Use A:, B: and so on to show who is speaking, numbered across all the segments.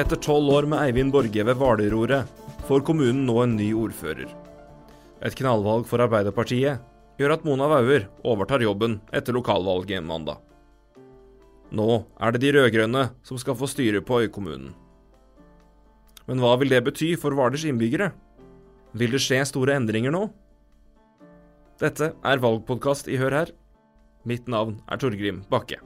A: Etter tolv år med Eivind Borge ved Hvaler-roret får kommunen nå en ny ordfører. Et knallvalg for Arbeiderpartiet gjør at Mona Wauer overtar jobben etter lokalvalget mandag. Nå er det de rød-grønne som skal få styre på øykommunen. Men hva vil det bety for Hvalers innbyggere? Vil det skje store endringer nå? Dette er valgpodkast i Hør her. Mitt navn er Torgrim Bakke.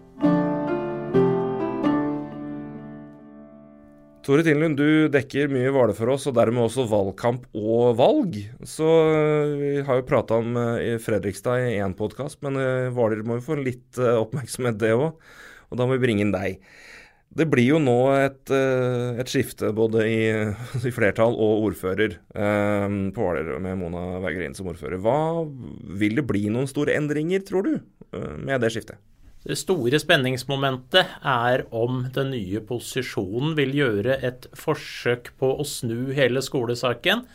A: Tore Tinlund, du dekker mye Hvaler for oss, og dermed også valgkamp og valg. Så eh, vi har jo prata om eh, Fredrikstad i én podkast, men eh, Hvaler må jo få litt oppmerksomhet, det òg. Og da må vi bringe inn deg. Det blir jo nå et, et skifte både i, i, flertall og ordfører på Hvaler, med Mona Weigerin som ordfører. Hva Vil det bli noen store endringer, tror du, med det skiftet?
B: Det store spenningsmomentet er om den nye posisjonen vil gjøre et forsøk på å snu hele skolesaken.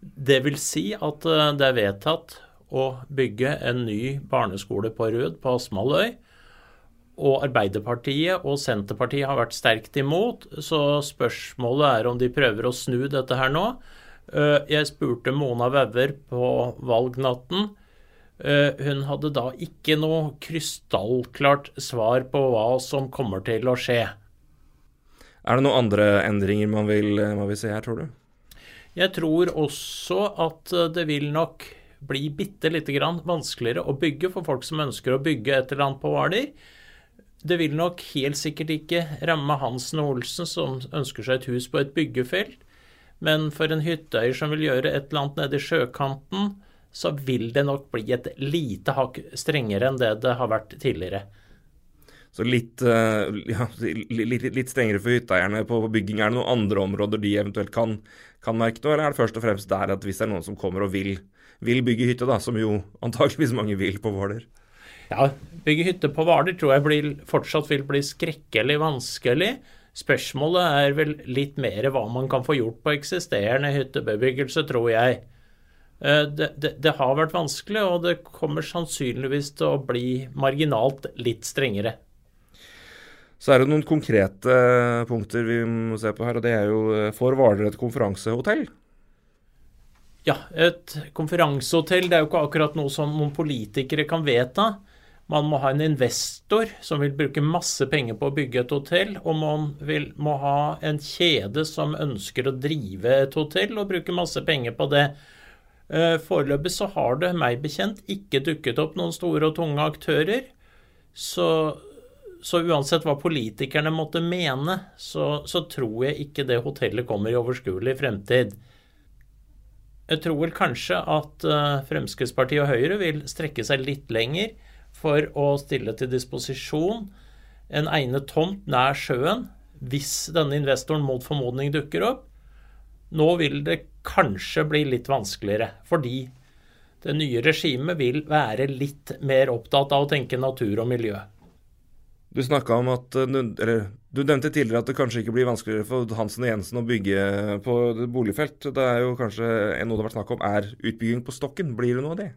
B: Det vil si at eh, det er vedtatt å bygge en ny barneskole på Rød på Asmaløy. Og Arbeiderpartiet og Senterpartiet har vært sterkt imot, så spørsmålet er om de prøver å snu dette her nå. Eh, jeg spurte Mona Wauer på valgnatten hun hadde da ikke noe krystallklart svar på hva som kommer til å skje.
A: Er det noen andre endringer man vil, eh, man vil se her, tror du?
B: Jeg tror også at eh, det vil nok bli bitte lite grann vanskeligere å bygge for folk som ønsker å bygge et eller annet på Hvaler. Det vil nok helt sikkert ikke ramme Hansen og Olsen som ønsker seg et hus på et byggefelt, men for en hytteeier som vil gjøre et eller annet nede i sjøkanten, så vil det nok bli et lite hakk strengere enn det det har vært tidligere.
A: Så litt, eh, ja, litt, litt strengere for hytteeierne på bygging. Er det noen andre områder de eventuelt kan, kan, merke noe, eller er det først og fremst der at hvis det er noen som kommer og vil, vil bygge hytte, da, som jo antakeligvis mange vil på Hvaler?
B: Ja, bygge hytte på Hvaler tror jeg blir, fortsatt vil bli skrekkelig vanskelig. Spørsmålet er vel litt mer hva man kan få gjort på eksisterende hyttebebyggelse, tror jeg. Eh, det, det, det, har vært vanskelig, og det kommer sannsynligvis til å bli marginalt litt strengere.
A: Så er det noen konkrete punkter vi må se på her, og det er jo eh, Får Hvaler et konferansehotell?
B: Ja, et konferansehotell det er jo ikke akkurat noe som noen politikere kan vedta. Man må ha en investor som vil bruke masse penger på å bygge et hotell, og man vil, må ha en kjede som ønsker å drive et hotell og bruke masse penger på det. Eh, foreløpig så har det, meg bekjent, ikke dukket opp noen store og tunge aktører. Så, så uansett hva politikerne måtte mene, så, så, tror jeg ikke det hotellet kommer i overskuelig fremtid. Jeg tror vel kanskje at uh, Fremskrittspartiet og Høyre vil strekke seg litt lenger for å stille til disposisjon en egnet tomt nær sjøen hvis denne investoren mot formodning dukker opp. Nå vil det kanskje bli litt vanskeligere, fordi det nye regimet vil være litt mer opptatt av å tenke natur og miljø.
A: Du snakka om at eller, du nevnte tidligere at det kanskje ikke blir vanskeligere for Hansen og Jensen å bygge på boligfelt. Det er jo kanskje noe det har vært snakk om, er utbygging på Stokken. Blir det noe av det?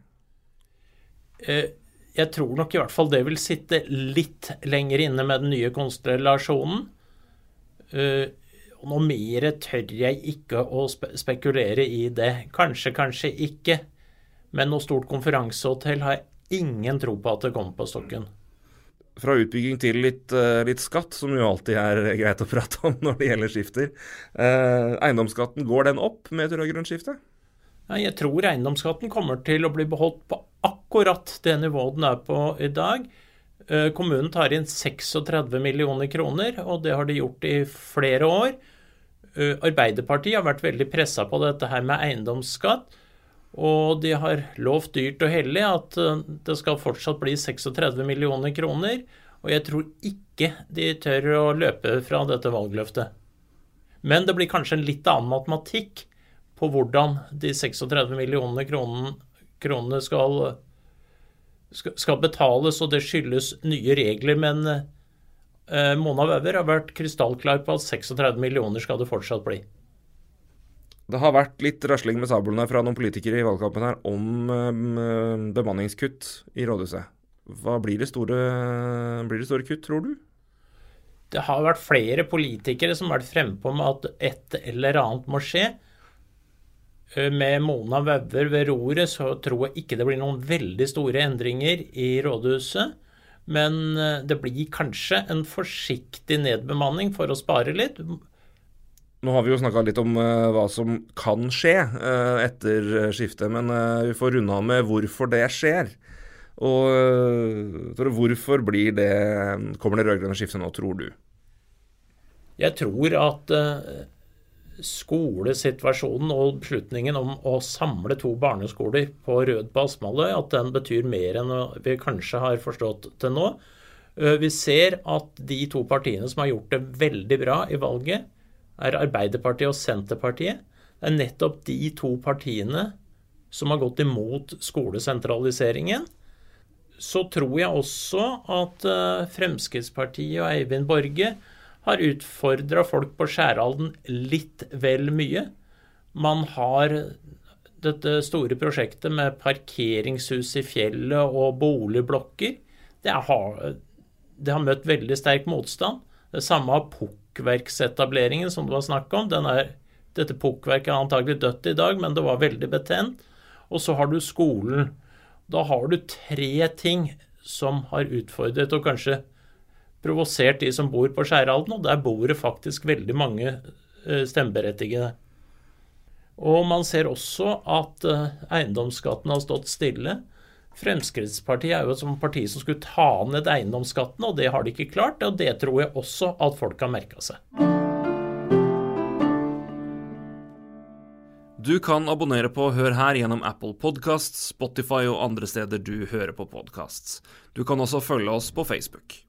B: Eh, jeg tror nok i hvert fall det vil sitte litt lenger inne med den nye konstellasjonen. Eh, og noe mer tør jeg ikke å spe spekulere i det. Kanskje, kanskje ikke. Men noe stort konferansehotell har jeg ingen tro på at det kommer på stokken.
A: Fra utbygging til litt, uh, litt, skatt, som jo alltid er greit å prate om når det gjelder skifter. Uh, eiendomsskatten, går den opp med et rød-grønt skifte?
B: Jeg tror eiendomsskatten kommer til å bli beholdt på akkurat det nivået den er på i dag. Uh, kommunen tar inn 36 millioner kroner, og det har de gjort i flere år. Eh, Arbeiderpartiet har vært veldig pressa på dette her med eiendomsskatt. Og de har lovt dyrt og hellig at eh, det skal fortsatt bli 36 millioner kroner. Og jeg tror ikke de tør å løpe fra dette valgløftet. Men det blir kanskje en litt annen matematikk på hvordan de 36 millionene kronene skal, skal betales, og det skyldes nye regler. Men Eh, Mona Wauer har vært krystallklar på at 36 millioner skal det fortsatt bli.
A: Det har vært litt rasling med sablene fra noen politikere i valgkampen her om um, bemanningskutt i rådhuset. Hva blir det, store, blir det store kutt, tror du?
B: det har vært flere politikere som har vært frempå med at et eller annet må skje. Eh, med Mona Wauver ved roret så tror jeg ikke det blir noen veldig store endringer i rådhuset. Men eh, det blir kanskje en forsiktig nedbemanning for å spare litt.
A: Nå har vi jo snakka litt om uh, hva som kan skje uh, etter skiftet, men vi får runde av med hvorfor det skjer. Og hvorfor blir det Kommer det rød-grønne skiftet nå, tror du?
B: Jeg tror at skolesituasjonen og beslutningen om å samle to barneskoler på Rød på Aspmalløy, at den betyr mer enn vi kanskje har forstått til nå. Vi ser at de to partiene som har gjort det veldig bra i valget, er Arbeiderpartiet og Senterpartiet. Det er nettopp de to partiene som har gått imot skolesentraliseringen. Så tror jeg også at Fremskrittspartiet og Eivind Borge har utfordra folk på Skjæralden litt vel mye. Man har dette store prosjektet med parkeringshus i fjellet og boligblokker. Det har, det har møtt veldig sterk motstand. Det samme har pukkverksetableringen som det var snakk om. Er, dette pukkverket er antagelig dødt i dag, men det var veldig betent. Og så har du skolen. Da har du tre ting som har utfordret og kanskje provosert de som bor på Skjæralden, og der bor det faktisk veldig mange eh, stemmeberettigede. Og man ser også at eh, eiendomsskatten har stått stille. Fremskrittspartiet er jo et parti som skulle ta ned eiendomsskatten, og det har de ikke klart. Og det tror jeg også at folk har merka seg.
A: Du kan abonnere på Hør her gjennom Apple Podcasts, Spotify og andre steder du hører på podkast. Du kan også følge oss på Facebook.